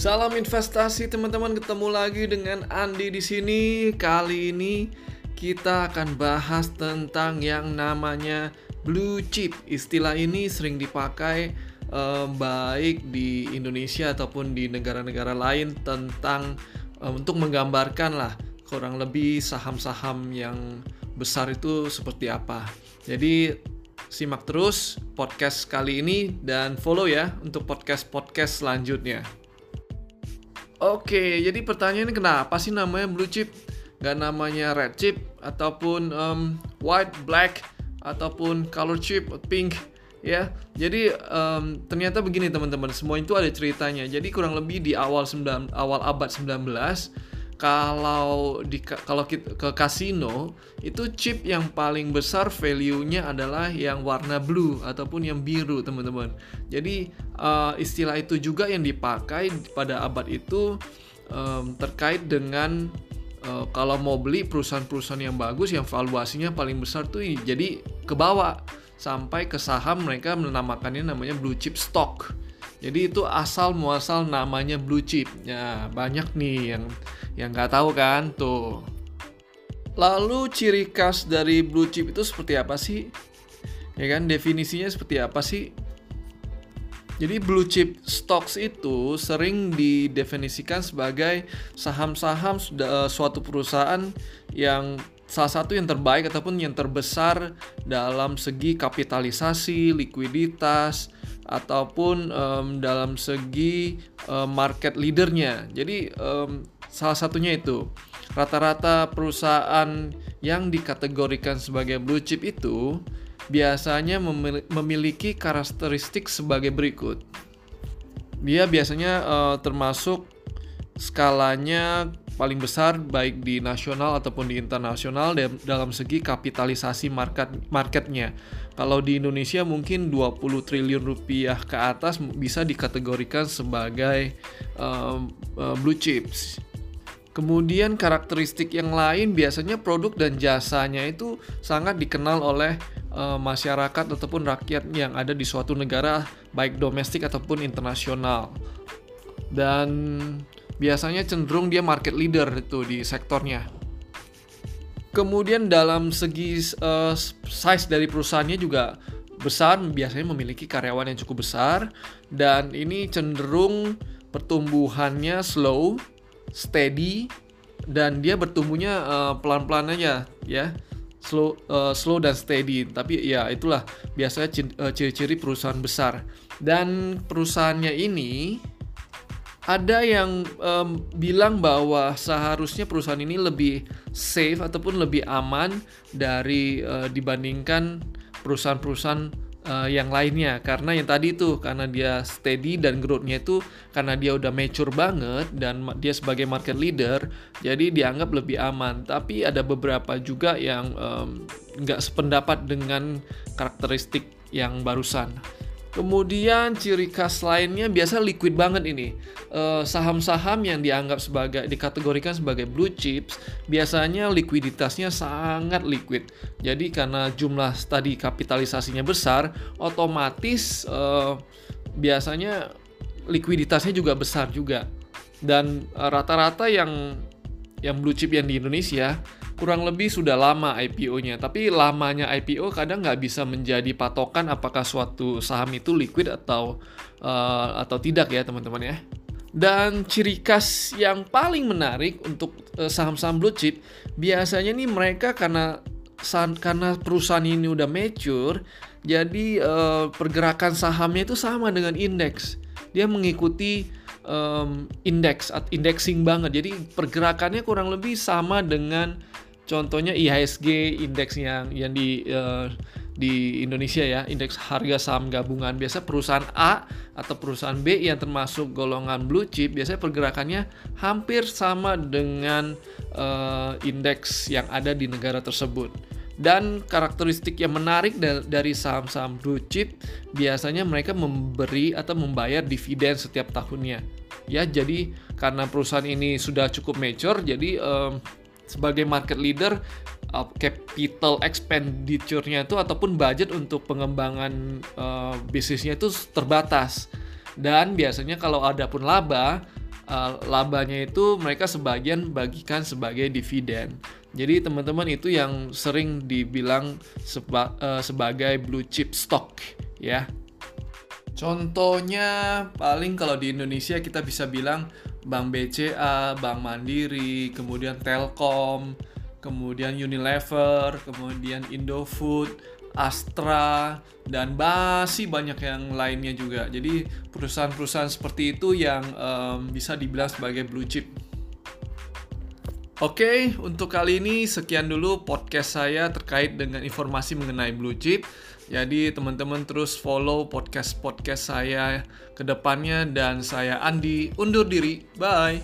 Salam investasi teman-teman, ketemu lagi dengan Andi di sini. Kali ini kita akan bahas tentang yang namanya blue chip. Istilah ini sering dipakai eh, baik di Indonesia ataupun di negara-negara lain tentang eh, untuk menggambarkan lah kurang lebih saham-saham yang besar itu seperti apa. Jadi simak terus podcast kali ini dan follow ya untuk podcast-podcast selanjutnya. Oke, jadi pertanyaannya kenapa sih namanya blue chip? Gak namanya red chip ataupun um, white, black ataupun color chip, pink ya. Jadi um, ternyata begini teman-teman, semua itu ada ceritanya. Jadi kurang lebih di awal 9 awal abad 19 kalau di kalau kita ke kasino itu chip yang paling besar value-nya adalah yang warna blue ataupun yang biru teman-teman. Jadi uh, istilah itu juga yang dipakai pada abad itu um, terkait dengan uh, kalau mau beli perusahaan-perusahaan yang bagus yang valuasinya paling besar tuh jadi ke bawah sampai ke saham mereka menamakannya namanya blue chip stock. Jadi itu asal muasal namanya blue chip. Ya banyak nih yang yang nggak tahu kan tuh. Lalu ciri khas dari blue chip itu seperti apa sih? Ya kan definisinya seperti apa sih? Jadi blue chip stocks itu sering didefinisikan sebagai saham-saham suatu perusahaan yang salah satu yang terbaik ataupun yang terbesar dalam segi kapitalisasi, likuiditas, ataupun um, dalam segi um, market leadernya. Jadi um, salah satunya itu rata-rata perusahaan yang dikategorikan sebagai blue chip itu biasanya memiliki karakteristik sebagai berikut. Dia biasanya uh, termasuk skalanya paling besar baik di nasional ataupun di internasional dalam segi kapitalisasi market marketnya. Kalau di Indonesia mungkin 20 triliun rupiah ke atas bisa dikategorikan sebagai um, uh, blue chips. Kemudian karakteristik yang lain biasanya produk dan jasanya itu sangat dikenal oleh uh, masyarakat ataupun rakyat yang ada di suatu negara baik domestik ataupun internasional. Dan biasanya cenderung dia market leader itu di sektornya. Kemudian dalam segi uh, size dari perusahaannya juga besar, biasanya memiliki karyawan yang cukup besar dan ini cenderung pertumbuhannya slow, steady dan dia bertumbuhnya uh, pelan-pelan aja ya. Slow uh, slow dan steady, tapi ya itulah biasanya ciri-ciri perusahaan besar. Dan perusahaannya ini ada yang um, bilang bahwa seharusnya perusahaan ini lebih safe ataupun lebih aman dari uh, dibandingkan perusahaan-perusahaan uh, yang lainnya. Karena yang tadi itu karena dia steady dan growth-nya itu karena dia udah mature banget dan dia sebagai market leader jadi dianggap lebih aman. Tapi ada beberapa juga yang nggak um, sependapat dengan karakteristik yang barusan Kemudian ciri khas lainnya biasa liquid banget ini. Eh, saham-saham yang dianggap sebagai dikategorikan sebagai blue chips biasanya likuiditasnya sangat liquid. Jadi karena jumlah tadi kapitalisasinya besar, otomatis uh, biasanya likuiditasnya juga besar juga. Dan eh, rata-rata yang yang blue chip yang di Indonesia kurang lebih sudah lama IPO-nya. Tapi lamanya IPO kadang nggak bisa menjadi patokan apakah suatu saham itu liquid atau uh, atau tidak ya teman-teman ya. Dan ciri khas yang paling menarik untuk uh, saham-saham blue chip biasanya nih mereka karena karena perusahaan ini udah mature, jadi uh, pergerakan sahamnya itu sama dengan indeks. Dia mengikuti um, indeks, indexing banget. Jadi pergerakannya kurang lebih sama dengan Contohnya IHSG indeks yang yang di uh, di Indonesia ya, indeks harga saham gabungan. Biasa perusahaan A atau perusahaan B yang termasuk golongan blue chip biasanya pergerakannya hampir sama dengan uh, indeks yang ada di negara tersebut. Dan karakteristik yang menarik dari saham-saham blue chip biasanya mereka memberi atau membayar dividen setiap tahunnya. Ya, jadi karena perusahaan ini sudah cukup mature, jadi um, sebagai market leader uh, capital expenditure-nya itu ataupun budget untuk pengembangan uh, bisnisnya itu terbatas dan biasanya kalau ada pun laba uh, labanya itu mereka sebagian bagikan sebagai dividen. Jadi teman-teman itu yang sering dibilang seba, uh, sebagai blue chip stock ya. Contohnya paling kalau di Indonesia kita bisa bilang Bank BCA, Bank Mandiri, kemudian Telkom, kemudian Unilever, kemudian Indofood, Astra, dan masih banyak yang lainnya juga. Jadi perusahaan-perusahaan seperti itu yang um, bisa dibilang sebagai blue chip. Oke, untuk kali ini sekian dulu podcast saya terkait dengan informasi mengenai blue chip. Jadi teman-teman terus follow podcast-podcast saya ke depannya dan saya Andi undur diri. Bye.